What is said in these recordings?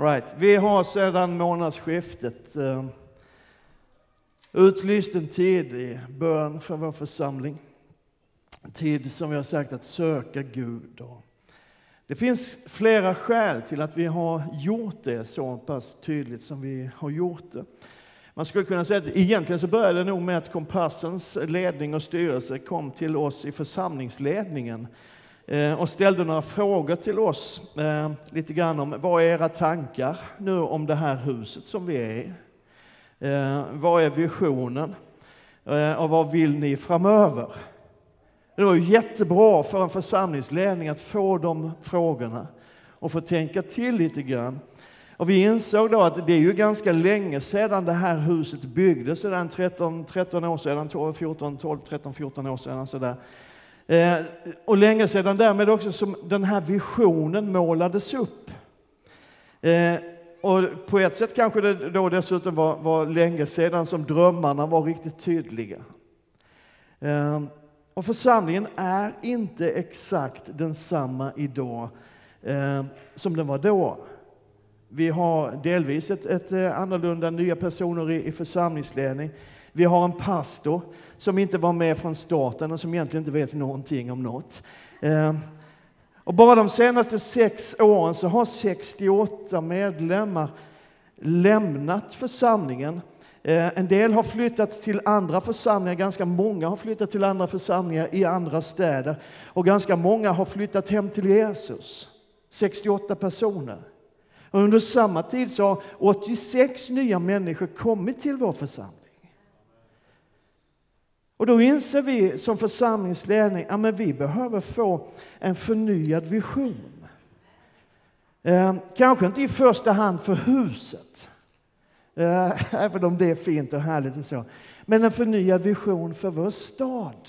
Right. Vi har sedan månadsskiftet eh, utlyst en tid i bön för vår församling. En tid som vi har sagt att söka Gud. Det finns flera skäl till att vi har gjort det så pass tydligt som vi har gjort det. Man skulle kunna säga att egentligen så började det nog med att Kompassens ledning och styrelse kom till oss i församlingsledningen Eh, och ställde några frågor till oss. Eh, lite grann om vad är era tankar nu om det här huset som vi är i? Eh, vad är visionen? Eh, och vad vill ni framöver? Det var ju jättebra för en församlingsledning att få de frågorna och få tänka till lite grann. Och vi insåg då att det är ju ganska länge sedan det här huset byggdes, sedan 13, 13 år sedan, 12, 14, 12, 13, 14 år sedan. Sådär. Eh, och länge sedan därmed också som den här visionen målades upp. Eh, och på ett sätt kanske det då dessutom var, var länge sedan som drömmarna var riktigt tydliga. Eh, och församlingen är inte exakt densamma idag eh, som den var då. Vi har delvis ett, ett eh, annorlunda nya personer i, i församlingsledning. Vi har en pastor som inte var med från starten och som egentligen inte vet någonting om något. Ehm, och bara de senaste sex åren så har 68 medlemmar lämnat församlingen. Ehm, en del har flyttat till andra församlingar, ganska många har flyttat till andra församlingar i andra städer och ganska många har flyttat hem till Jesus. 68 personer. Och under samma tid så har 86 nya människor kommit till vår församling. Och då inser vi som församlingsledning att vi behöver få en förnyad vision. Eh, kanske inte i första hand för huset, eh, även om det är fint och härligt och så. Men en förnyad vision för vår stad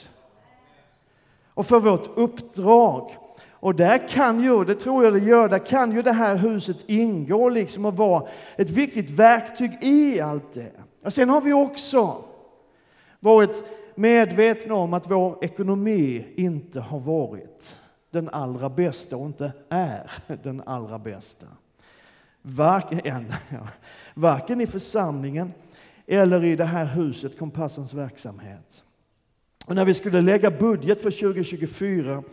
och för vårt uppdrag och där kan ju, det tror jag det gör, där kan ju det här huset ingå liksom och vara ett viktigt verktyg i allt det. Och sen har vi också varit medvetna om att vår ekonomi inte har varit den allra bästa och inte är den allra bästa. Varken, varken i församlingen eller i det här huset, Kompassens verksamhet. Och när vi skulle lägga budget för 2024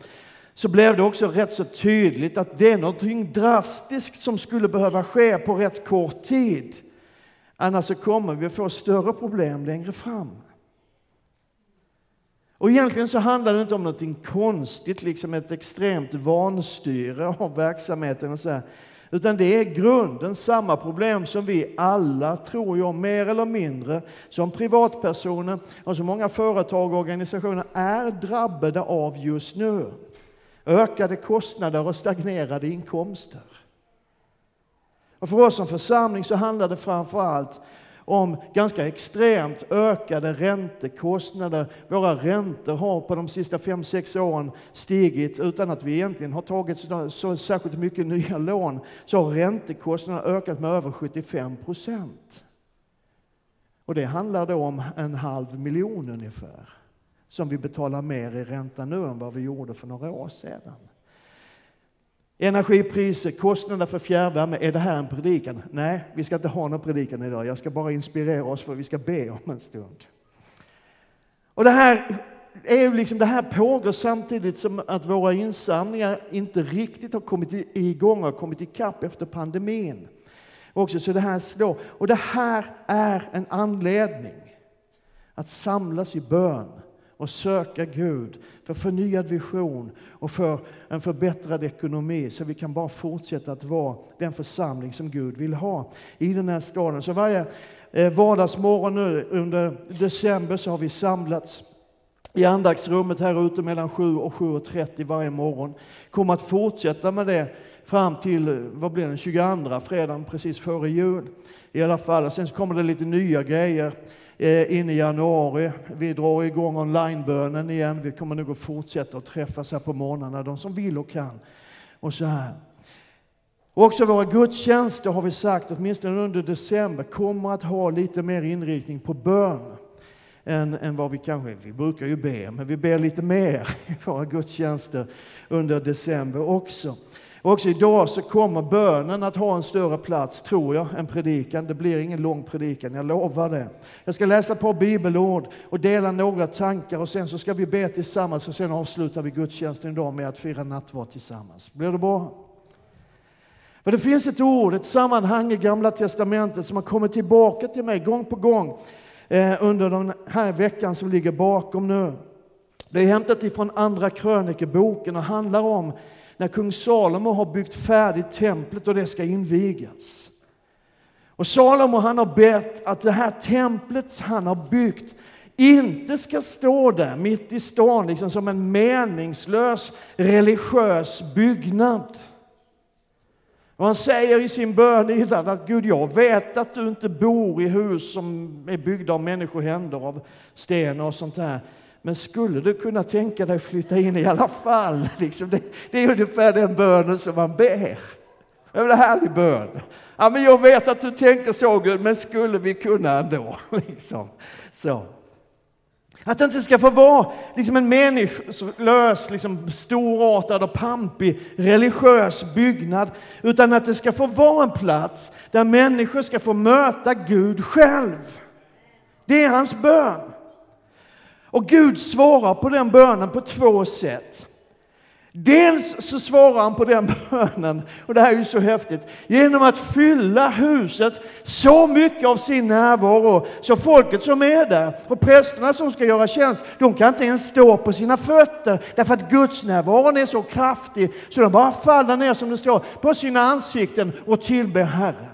så blev det också rätt så tydligt att det är någonting drastiskt som skulle behöva ske på rätt kort tid. Annars så kommer vi få större problem längre fram. Och egentligen så handlar det inte om någonting konstigt, liksom ett extremt vanstyre av verksamheten och så här, utan det är grunden samma problem som vi alla, tror jag, mer eller mindre, som privatpersoner och som många företag och organisationer är drabbade av just nu ökade kostnader och stagnerade inkomster. Och för oss som församling så handlar det framför allt om ganska extremt ökade räntekostnader. Våra räntor har på de sista fem sex åren stigit utan att vi egentligen har tagit så, så särskilt mycket nya lån. Så har räntekostnaderna ökat med över 75 procent. Och det handlar då om en halv miljon ungefär som vi betalar mer i ränta nu än vad vi gjorde för några år sedan. Energipriser, kostnader för fjärrvärme. Är det här en predikan? Nej, vi ska inte ha någon predikan idag. Jag ska bara inspirera oss för vi ska be om en stund. Och det här, är liksom, det här pågår samtidigt som att våra insamlingar inte riktigt har kommit igång och kommit ikapp efter pandemin. Också, så det här slår. Och det här är en anledning att samlas i bön och söka Gud för förnyad vision och för en förbättrad ekonomi så vi kan bara fortsätta att vara den församling som Gud vill ha i den här staden. Så varje eh, vardagsmorgon nu under december så har vi samlats i andaktsrummet här ute mellan 7 och 7.30 varje morgon. Kommer att fortsätta med det fram till vad blir det, 22 fredagen precis före jul. I alla fall. Sen så kommer det lite nya grejer Eh, in i januari. Vi drar igång onlinebönen igen. Vi kommer nog att fortsätta att träffas här på morgnarna, de som vill och kan. Och så här. Också våra gudstjänster har vi sagt, åtminstone under december, kommer att ha lite mer inriktning på bön. Än, än vad vi kanske, vi brukar ju be, men vi ber lite mer i våra gudstjänster under december också. Och också idag så kommer bönen att ha en större plats, tror jag, än predikan. Det blir ingen lång predikan, jag lovar det. Jag ska läsa på bibelord och dela några tankar och sen så ska vi be tillsammans och sen avslutar vi gudstjänsten idag med att fira nattvard tillsammans. Blir det bra? Men det finns ett ord, ett sammanhang i Gamla Testamentet som har kommit tillbaka till mig gång på gång eh, under den här veckan som ligger bakom nu. Det är hämtat ifrån Andra krönikeboken och handlar om när kung Salomo har byggt färdigt templet och det ska invigas. Och Salomo han har bett att det här templet han har byggt inte ska stå där mitt i stan liksom som en meningslös religiös byggnad. Och han säger i sin bön innan att Gud, jag vet att du inte bor i hus som är byggda av människohänder, av sten och sånt där. Men skulle du kunna tänka dig flytta in i alla fall? Liksom det, det är ungefär den bönen som man ber. Det är en härlig bön. Ja, men jag vet att du tänker så Gud, men skulle vi kunna ändå? Liksom. Så. Att det inte ska få vara liksom en meningslös, liksom, storartad och pampig religiös byggnad, utan att det ska få vara en plats där människor ska få möta Gud själv. Det är hans bön. Och Gud svarar på den bönen på två sätt. Dels så svarar han på den bönen, och det här är ju så häftigt, genom att fylla huset så mycket av sin närvaro så folket som är där och prästerna som ska göra tjänst, de kan inte ens stå på sina fötter därför att Guds närvaron är så kraftig så de bara faller ner som det står på sina ansikten och tillber Herren.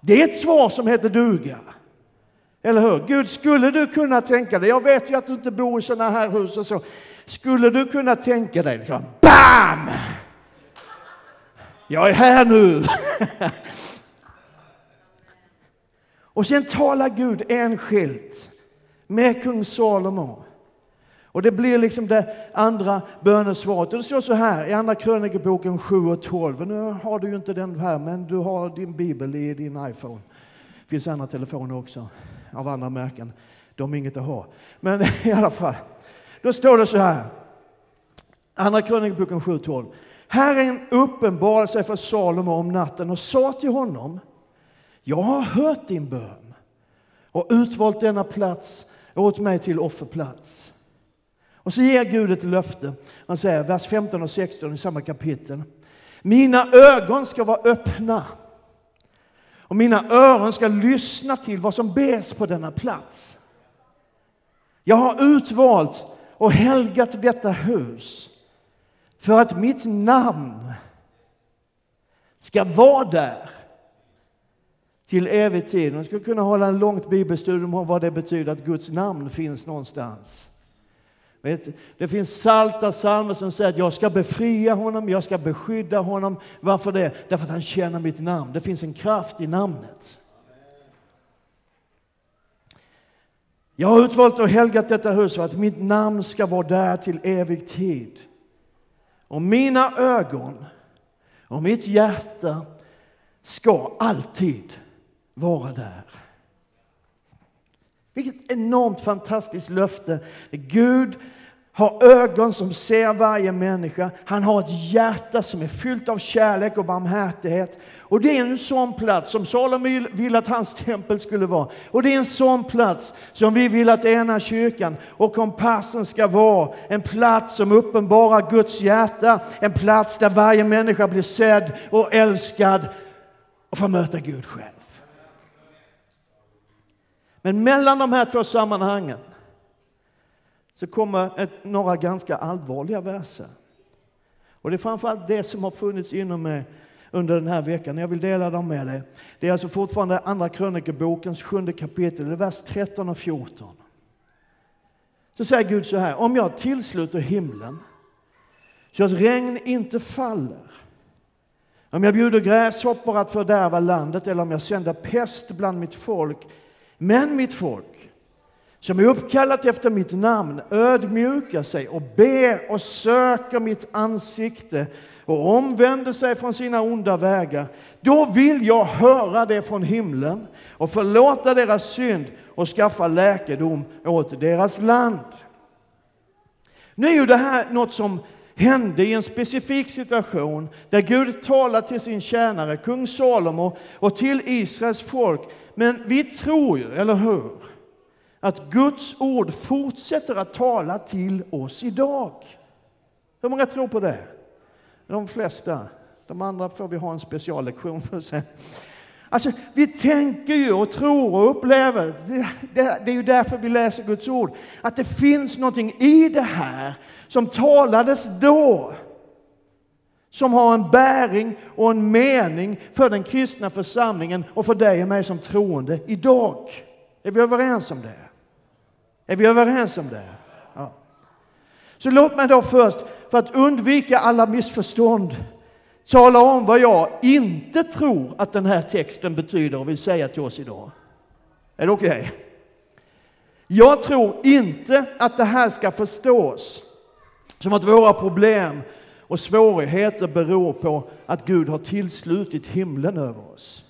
Det är ett svar som heter duga. Eller hur? Gud, skulle du kunna tänka dig, jag vet ju att du inte bor i sådana här hus och så, skulle du kunna tänka dig, liksom, BAM! Jag är här nu! och sen talar Gud enskilt med kung Salomo. Och det blir liksom det andra bönesvaret. Och det står så här i Andra krönikeboken 7 och 12. Nu har du ju inte den här, men du har din bibel i din iPhone. Det finns andra telefoner också av andra märken. De är inget att ha. Men i alla fall, då står det så här. Andra krönikboken 7.12. Herren uppenbarade sig för Salomo om natten och sa till honom Jag har hört din bön och utvalt denna plats åt mig till offerplats. Och så ger Gud ett löfte. Han säger, vers 15 och 16 i samma kapitel. Mina ögon ska vara öppna och mina öron ska lyssna till vad som bes på denna plats. Jag har utvalt och helgat detta hus för att mitt namn ska vara där till evig tid. Man skulle kunna hålla en långt bibelstudium om vad det betyder att Guds namn finns någonstans. Vet, det finns salta salmer som säger att jag ska befria honom, jag ska beskydda honom. Varför det? Därför att han känner mitt namn. Det finns en kraft i namnet. Jag har utvalt och helgat detta hus för att mitt namn ska vara där till evig tid. Och mina ögon och mitt hjärta ska alltid vara där. Vilket enormt fantastiskt löfte. Gud har ögon som ser varje människa. Han har ett hjärta som är fyllt av kärlek och barmhärtighet. Och det är en sån plats som Salomo vill att hans tempel skulle vara. Och det är en sån plats som vi vill att ena kyrkan och kompassen ska vara. En plats som uppenbarar Guds hjärta. En plats där varje människa blir sedd och älskad och får möta Gud själv. Men mellan de här två sammanhangen så kommer ett, några ganska allvarliga verser. Och det är framförallt det som har funnits inom mig under den här veckan. Jag vill dela dem med dig. Det är alltså fortfarande Andra krönikebokens sjunde kapitel, det är vers 13 och 14. Så säger Gud så här, om jag tillsluter himlen så att regn inte faller, om jag bjuder gräshoppor att fördärva landet eller om jag sänder pest bland mitt folk men mitt folk, som är uppkallat efter mitt namn, ödmjukar sig och ber och söker mitt ansikte och omvänder sig från sina onda vägar, då vill jag höra det från himlen och förlåta deras synd och skaffa läkedom åt deras land. Nu är ju det här något som hände i en specifik situation där Gud talar till sin tjänare, kung Salomo, och till Israels folk. Men vi tror ju, eller hur, att Guds ord fortsätter att tala till oss idag. Hur många tror på det? De flesta. De andra får vi ha en speciallektion för sen. Alltså, vi tänker ju och tror och upplever, det, det, det, är ju därför vi läser Guds ord, att det finns någonting i det här som talades då, som har en bäring och en mening för den kristna församlingen och för dig och mig som troende idag. Är vi överens om det? Är vi överens om det? Ja. Så låt mig då först, för att undvika alla missförstånd, tala om vad jag inte tror att den här texten betyder och vill säga till oss idag. Är det okej? Okay? Jag tror inte att det här ska förstås som att våra problem och svårigheter beror på att Gud har tillslutit himlen över oss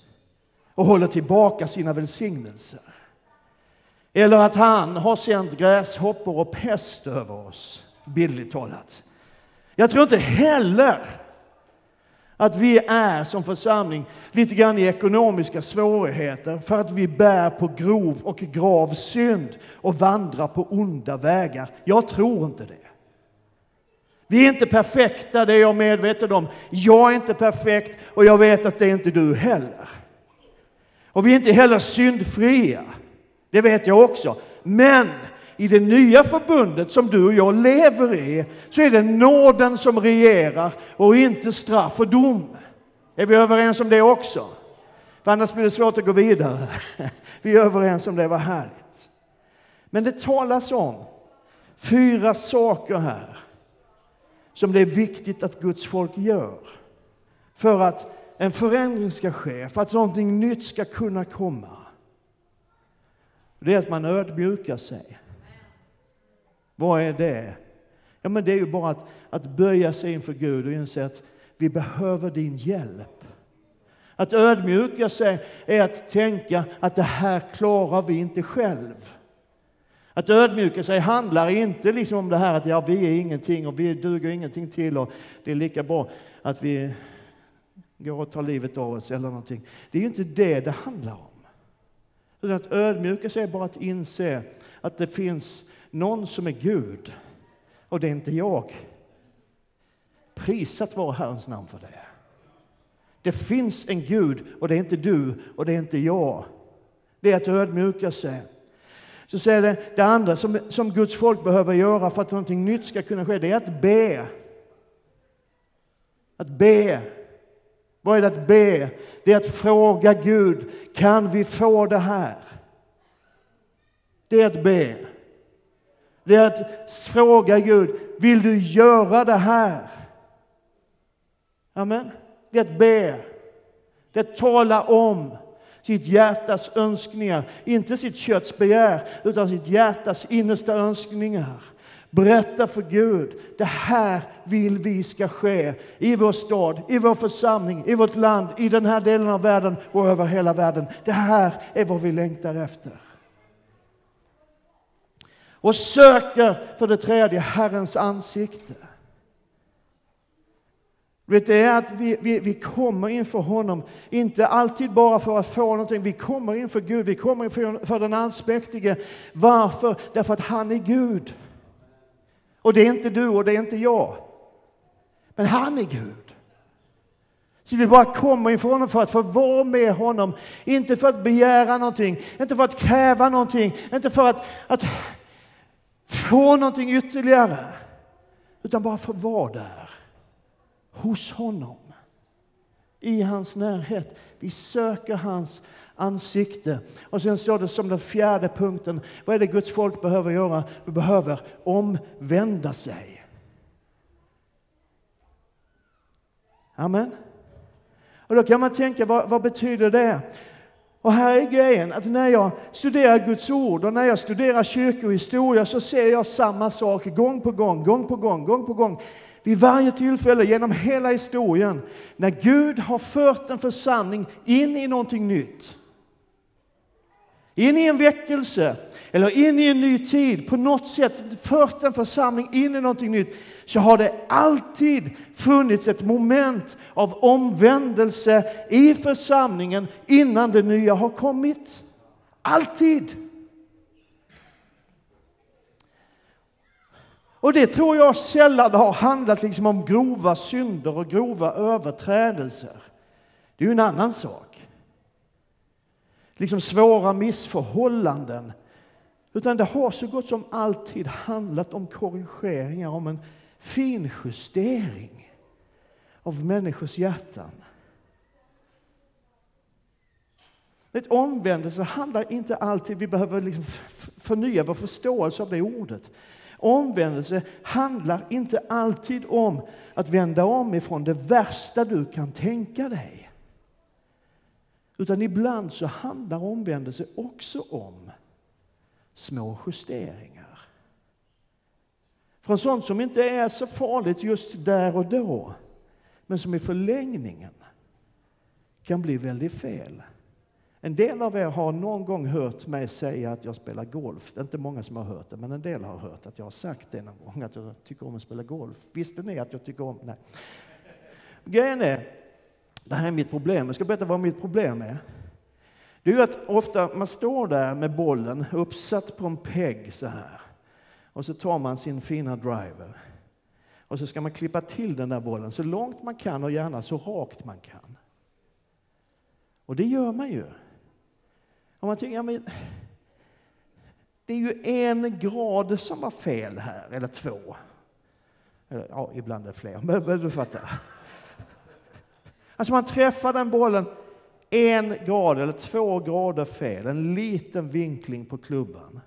och håller tillbaka sina välsignelser. Eller att han har sänt gräshoppor och pest över oss, bildligt talat. Jag tror inte heller att vi är som församling lite grann i ekonomiska svårigheter för att vi bär på grov och grav synd och vandrar på onda vägar. Jag tror inte det. Vi är inte perfekta, det är jag medveten om. Jag är inte perfekt och jag vet att det är inte du heller. Och vi är inte heller syndfria. Det vet jag också. Men i det nya förbundet som du och jag lever i så är det nåden som regerar och inte straff och dom. Är vi överens om det också? För annars blir det svårt att gå vidare. Vi är överens om det, vad härligt. Men det talas om fyra saker här som det är viktigt att Guds folk gör för att en förändring ska ske, för att någonting nytt ska kunna komma. Det är att man ödmjukar sig. Vad är det? Ja, men det är ju bara att, att böja sig inför Gud och inse att vi behöver din hjälp. Att ödmjuka sig är att tänka att det här klarar vi inte själv. Att ödmjuka sig handlar inte liksom om det här att ja, vi är ingenting och vi duger ingenting till och det är lika bra att vi går och tar livet av oss eller någonting. Det är ju inte det det handlar om. Utan att ödmjuka sig är bara att inse att det finns någon som är Gud och det är inte jag. Prisat vare Herrens namn för det. Det finns en Gud och det är inte du och det är inte jag. Det är att ödmjuka sig. Så säger det, det andra som, som Guds folk behöver göra för att någonting nytt ska kunna ske, det är att be. Att be. Vad är det att be? Det är att fråga Gud, kan vi få det här? Det är att be. Det är att fråga Gud, vill du göra det här? Amen. Det är att be. Det är att tala om sitt hjärtas önskningar, inte sitt kötts begär, utan sitt hjärtas innersta önskningar. Berätta för Gud, det här vill vi ska ske i vår stad, i vår församling, i vårt land, i den här delen av världen och över hela världen. Det här är vad vi längtar efter. Och söker för det tredje Herrens ansikte. Vet, det är att vi, vi, vi kommer inför honom, inte alltid bara för att få någonting. Vi kommer inför Gud, vi kommer inför för den allsmäktige. Varför? Därför att han är Gud. Och det är inte du och det är inte jag. Men han är Gud. Så vi bara kommer inför honom för att få vara med honom. Inte för att begära någonting, inte för att kräva någonting, inte för att, att få någonting ytterligare. Utan bara för få vara där hos honom, i hans närhet. Vi söker hans ansikte. Och sen står det som den fjärde punkten, vad är det Guds folk behöver göra? Vi behöver omvända sig. Amen. Och då kan man tänka, vad, vad betyder det? Och här är grejen, att när jag studerar Guds ord och när jag studerar kyrkohistoria så ser jag samma sak gång på gång, gång på gång, gång på gång. Vid varje tillfälle genom hela historien, när Gud har fört en församling in i någonting nytt. in i en väckelse eller in i en ny tid, på något sätt fört en församling in i någonting nytt, så har det alltid funnits ett moment av omvändelse i församlingen innan det nya har kommit. Alltid! Och det tror jag sällan har handlat liksom om grova synder och grova överträdelser. Det är ju en annan sak. Liksom svåra missförhållanden. Utan det har så gott som alltid handlat om korrigeringar, om en finjustering av människors hjärtan. Ett omvändelse handlar inte alltid, vi behöver liksom förnya vår förståelse av det ordet. Omvändelse handlar inte alltid om att vända om ifrån det värsta du kan tänka dig. Utan ibland så handlar omvändelse också om små justeringar. Från sånt som inte är så farligt just där och då, men som i förlängningen kan bli väldigt fel. En del av er har någon gång hört mig säga att jag spelar golf. Det är inte många som har hört det, men en del har hört att jag har sagt det någon gång, att jag tycker om att spela golf. Visste ni att jag tycker om... Nej. Grejen är, det här är mitt problem. Jag ska berätta vad mitt problem är. Det är ju att ofta man står där med bollen uppsatt på en pegg så här. Och så tar man sin fina driver. Och så ska man klippa till den där bollen så långt man kan och gärna så rakt man kan. Och det gör man ju. Och man tycker, ja, men, det är ju en grad som var fel här, eller två. Ja, ibland är det fler, men, men du fattar. Alltså man träffar den bollen en grad eller två grader fel, en liten vinkling på klubban,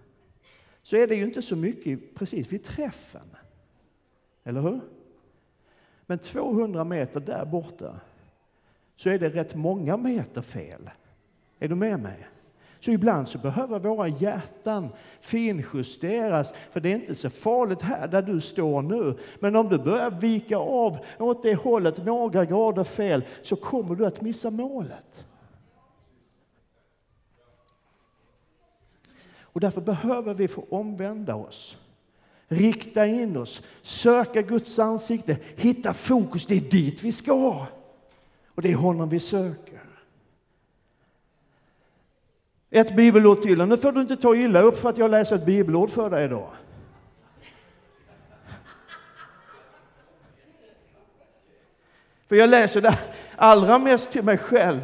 så är det ju inte så mycket precis vid träffen. Eller hur? Men 200 meter där borta så är det rätt många meter fel. Är du med mig? Så ibland så behöver våra hjärtan finjusteras, för det är inte så farligt här där du står nu. Men om du börjar vika av åt det hållet några grader fel så kommer du att missa målet. Och därför behöver vi få omvända oss, rikta in oss, söka Guds ansikte, hitta fokus. Det är dit vi ska. Och det är honom vi söker. Ett bibelord till. Och nu får du inte ta illa upp för att jag läser ett bibelord för dig idag. För jag läser det allra mest till mig själv.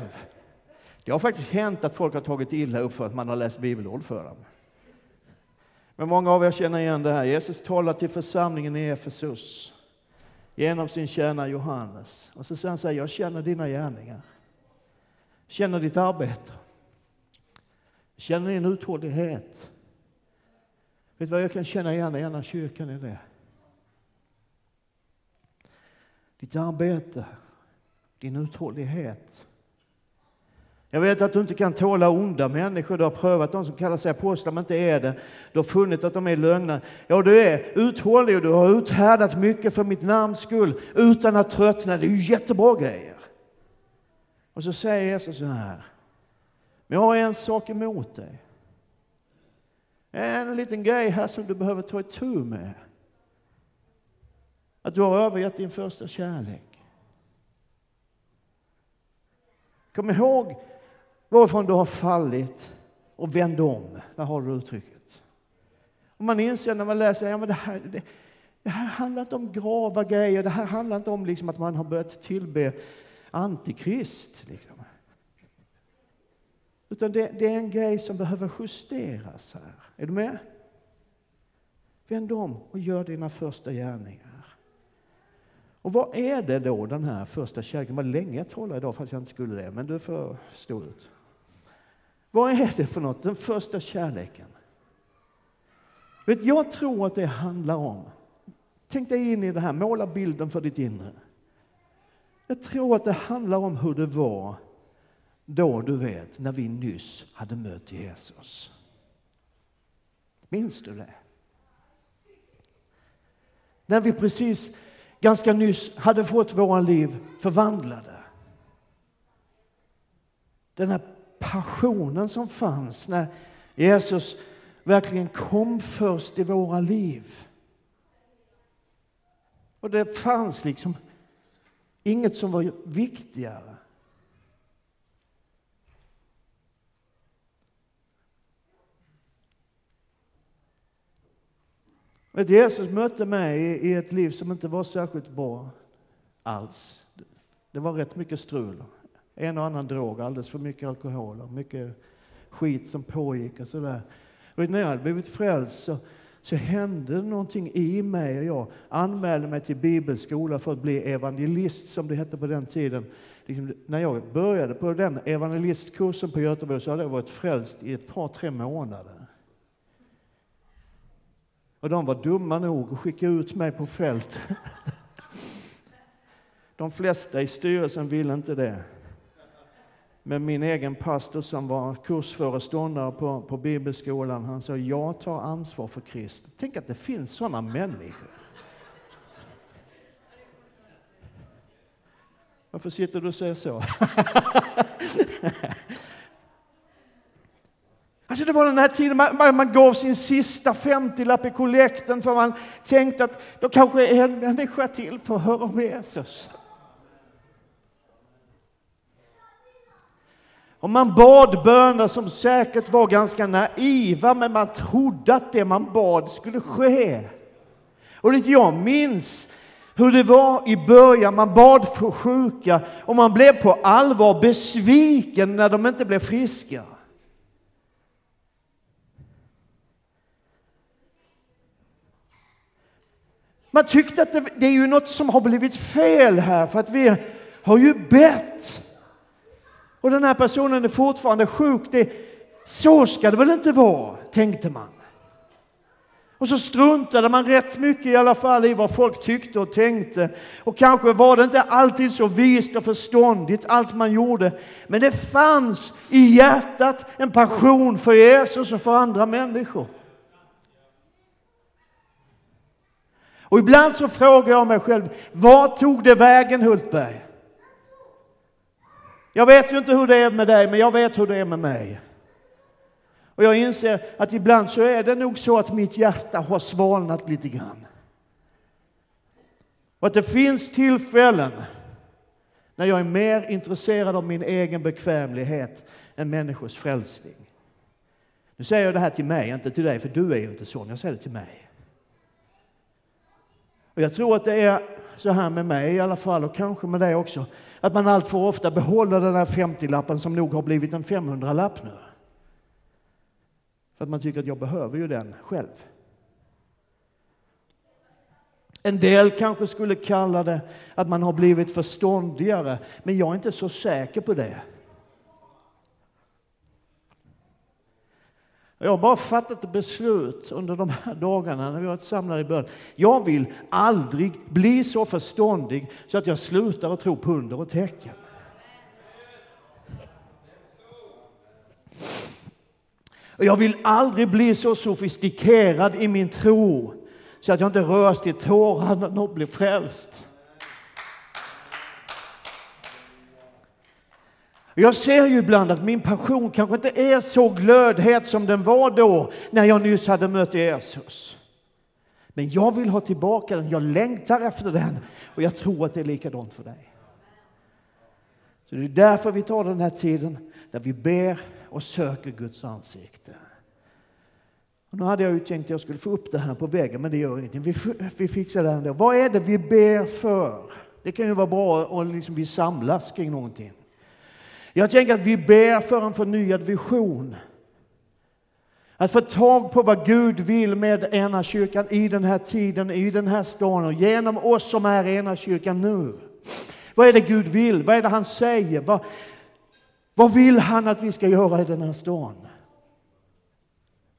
Det har faktiskt hänt att folk har tagit illa upp för att man har läst bibelord för dem. Men många av er känner igen det här. Jesus talar till församlingen i Efesus genom sin tjänare Johannes. Och så säger han så här, jag känner dina gärningar. Känner ditt arbete. Känner ni en uthållighet. Vet du vad jag kan känna igen i ena kyrkan i det? Ditt arbete, din uthållighet. Jag vet att du inte kan tåla onda människor. Du har prövat de som kallar sig apostlar men inte är det. Du har funnit att de är lögner. Ja, du är uthållig och du har uthärdat mycket för mitt namns skull utan att tröttna. Det är ju jättebra grejer. Och så säger Jesus så här. Men jag har en sak emot dig. En liten grej här som du behöver ta itu med. Att du har övergett din första kärlek. Kom ihåg varifrån du har fallit och vänd om. Där har du uttrycket. Och man inser när man läser ja, det här, det, det här handlar inte om grava grejer. Det här handlar inte om liksom att man har börjat tillbe antikrist. Liksom. Utan det, det, är en grej som behöver justeras här. Är du med? Vänd om och gör dina första gärningar. Och vad är det då, den här första kärleken? vad länge jag talade idag, fast jag inte skulle det, men du får stå ut. Vad är det för något, den första kärleken? Vet, jag tror att det handlar om, tänk dig in i det här, måla bilden för ditt inre. Jag tror att det handlar om hur det var då, du vet, när vi nyss hade mött Jesus. Minns du det? När vi precis ganska nyss hade fått våra liv förvandlade. Den här passionen som fanns när Jesus verkligen kom först i våra liv. Och det fanns liksom inget som var viktigare. Vet, Jesus mötte mig i ett liv som inte var särskilt bra alls. Det var rätt mycket strul. En och annan drog, alldeles för mycket alkohol och mycket skit som pågick och sådär. Och när jag hade blivit frälst så, så hände det någonting i mig och jag anmälde mig till bibelskola för att bli evangelist som det hette på den tiden. Liksom, när jag började på den evangelistkursen på Göteborg så hade jag varit frälst i ett par, tre månader. Och de var dumma nog att skicka ut mig på fält. De flesta i styrelsen ville inte det. Men min egen pastor som var kursföreståndare på, på bibelskolan, han sa jag tar ansvar för Kristus. Tänk att det finns sådana människor. Varför sitter du och säger så? Alltså det var den här tiden man, man, man gav sin sista 50-lapp i kollekten för man tänkte att då kanske en människa till får höra om Jesus. Och man bad böner som säkert var ganska naiva, men man trodde att det man bad skulle ske. Och det jag minns hur det var i början, man bad för sjuka och man blev på allvar besviken när de inte blev friska. Man tyckte att det, det, är ju något som har blivit fel här för att vi har ju bett. Och den här personen är fortfarande sjuk. Det, så ska det väl inte vara, tänkte man. Och så struntade man rätt mycket i alla fall i vad folk tyckte och tänkte. Och kanske var det inte alltid så vist och förståndigt allt man gjorde. Men det fanns i hjärtat en passion för Jesus och för andra människor. Och ibland så frågar jag mig själv, var tog det vägen Hultberg? Jag vet ju inte hur det är med dig, men jag vet hur det är med mig. Och jag inser att ibland så är det nog så att mitt hjärta har svalnat lite grann. Och att det finns tillfällen när jag är mer intresserad av min egen bekvämlighet än människors frälsning. Nu säger jag det här till mig, inte till dig, för du är ju inte sån. Jag säger det till mig. Och jag tror att det är så här med mig i alla fall, och kanske med dig också, att man allt för ofta behåller den här 50-lappen som nog har blivit en 500-lapp nu. För att man tycker att jag behöver ju den själv. En del kanske skulle kalla det att man har blivit förståndigare, men jag är inte så säker på det. Jag har bara fattat ett beslut under de här dagarna när vi har varit samlade i bön. Jag vill aldrig bli så förståndig så att jag slutar att tro på under och tecken. Och jag vill aldrig bli så sofistikerad i min tro så att jag inte rörs till tårar när någon blir frälst. Jag ser ju ibland att min passion kanske inte är så glödhet som den var då när jag nyss hade mött Jesus. Men jag vill ha tillbaka den, jag längtar efter den och jag tror att det är likadant för dig. Så Det är därför vi tar den här tiden där vi ber och söker Guds ansikte. Och nu hade jag ju tänkt att jag skulle få upp det här på väggen, men det gör ingenting. Vi, vi fixar det ändå. Vad är det vi ber för? Det kan ju vara bra om liksom vi samlas kring någonting. Jag tänker att vi ber för en förnyad vision. Att få tag på vad Gud vill med ena kyrkan i den här tiden, i den här staden och genom oss som är ena kyrkan nu. Vad är det Gud vill? Vad är det han säger? Vad, vad vill han att vi ska göra i den här staden?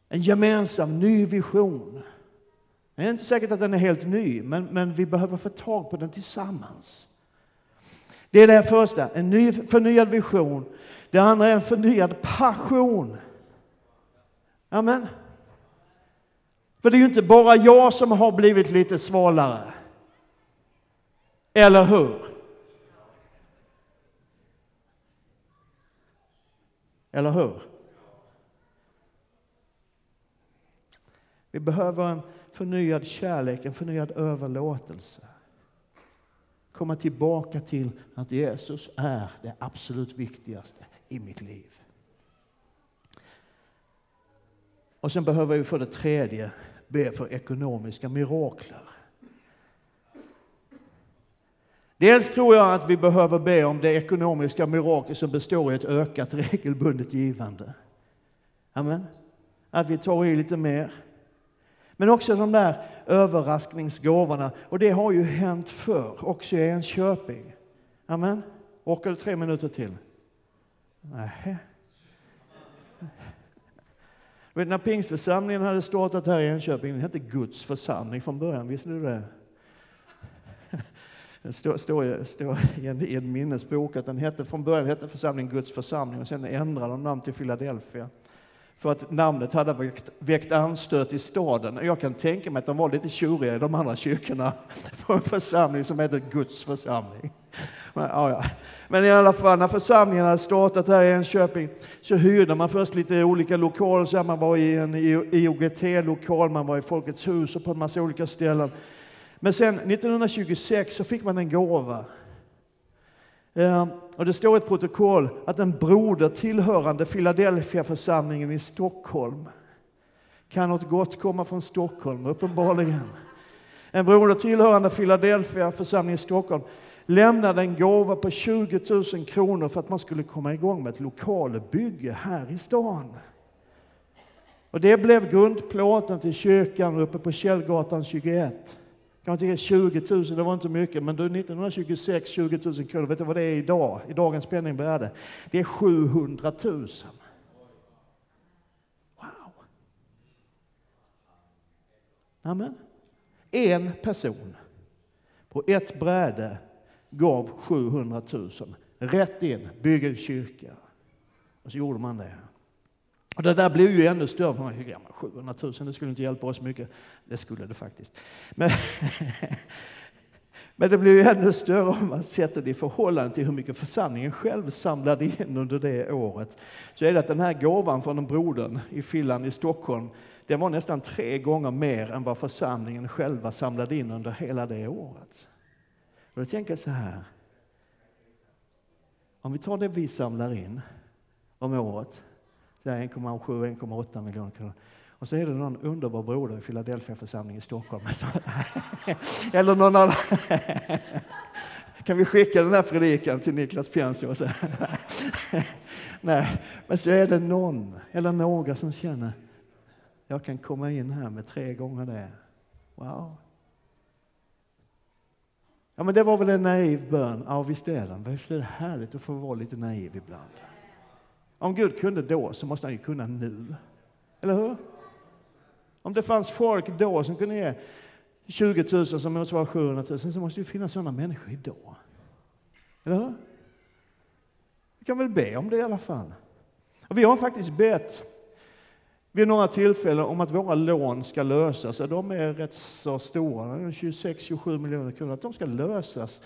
En gemensam ny vision. Det är inte säkert att den är helt ny, men, men vi behöver få tag på den tillsammans. Det är det första, en ny förnyad vision. Det andra är en förnyad passion. Amen. För det är ju inte bara jag som har blivit lite svalare. Eller hur? Eller hur? Vi behöver en förnyad kärlek, en förnyad överlåtelse. Komma tillbaka till att Jesus är det absolut viktigaste i mitt liv. Och sen behöver vi för det tredje be för ekonomiska mirakler. Dels tror jag att vi behöver be om det ekonomiska mirakel som består i ett ökat regelbundet givande. Amen. Att vi tar i lite mer. Men också de där överraskningsgåvorna. Och det har ju hänt förr, också i Enköping. Amen. Orkar du tre minuter till? Nej. Vet, när pingstförsamlingen hade startat här i Enköping, den hette Guds församling från början, visste du det? Det står, står, står i, en, i en minnesbok att den hette, från början hette församlingen Guds församling och sen ändrade de namn till Philadelphia. För att namnet hade väckt, väckt anstöt i staden. Jag kan tänka mig att de var lite tjuriga i de andra kyrkorna på en församling som heter Guds församling. Men, ja, ja. Men i alla fall, när församlingen hade startat här i Enköping så hyrde man först lite olika lokaler. Så man var i en IOGT-lokal, man var i Folkets hus och på en massa olika ställen. Men sen 1926 så fick man en gåva. Ehm, och det står i ett protokoll att en broder tillhörande Philadelphia-församlingen i Stockholm kan något gott komma från Stockholm, uppenbarligen. En broder tillhörande Philadelphia-församlingen i Stockholm lämnade en gåva på 20 000 kronor för att man skulle komma igång med ett lokalbygge här i stan. Och det blev grundplåten till kyrkan uppe på Källgatan 21. Kan man tycka 20 000, det var inte mycket, men 1926, 20 000 kronor, vet du vad det är idag? I dagens penningvärde? Det är 700 000. Wow! Amen. En person på ett bräde gav 700 000 rätt in, bygg en kyrka. Och så gjorde man det. Och det där blev ju ännu större. Man tänkte, ja, 700 000, det skulle inte hjälpa oss mycket. Det skulle det faktiskt. Men, men det blev ju ännu större om man sätter det i förhållande till hur mycket församlingen själv samlade in under det året. Så är det att den här gåvan från en brodern i Finland i Stockholm, den var nästan tre gånger mer än vad församlingen själva samlade in under hela det året. Och då tänker jag så här. Om vi tar det vi samlar in om året 1,7-1,8 miljoner kronor. Och så är det någon underbar broder i Philadelphia församling i Stockholm. Eller någon annan. Kan vi skicka den här predikan till Niklas Pienso? Nej, men så är det någon eller några som känner jag kan komma in här med tre gånger det. Wow. Ja, men det var väl en naiv bön? Ja, visst är den. Visst är det härligt att få vara lite naiv ibland. Om Gud kunde då så måste han ju kunna nu. Eller hur? Om det fanns folk då som kunde ge 20 000 som motsvarar 700 000 så måste det ju finnas sådana människor idag. Eller hur? Vi kan väl be om det i alla fall. Och vi har faktiskt bett vid några tillfällen om att våra lån ska lösas. De är rätt så stora, 26-27 miljoner kronor. Att de ska lösas.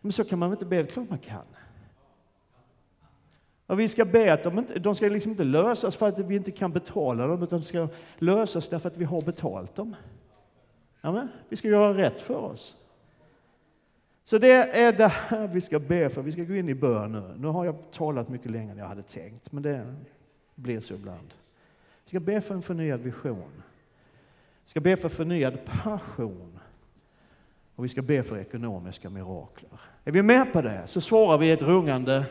Men så kan man väl inte be? Det är klart man kan. Och vi ska be att de, inte, de ska liksom inte lösas för att vi inte kan betala dem, utan de ska lösas därför att vi har betalt dem. Amen. Vi ska göra rätt för oss. Så det är det här vi ska be för. Vi ska gå in i bön nu. Nu har jag talat mycket längre än jag hade tänkt, men det blir så ibland. Vi ska be för en förnyad vision. Vi ska be för förnyad passion. Och vi ska be för ekonomiska mirakler. Är vi med på det så svarar vi ett rungande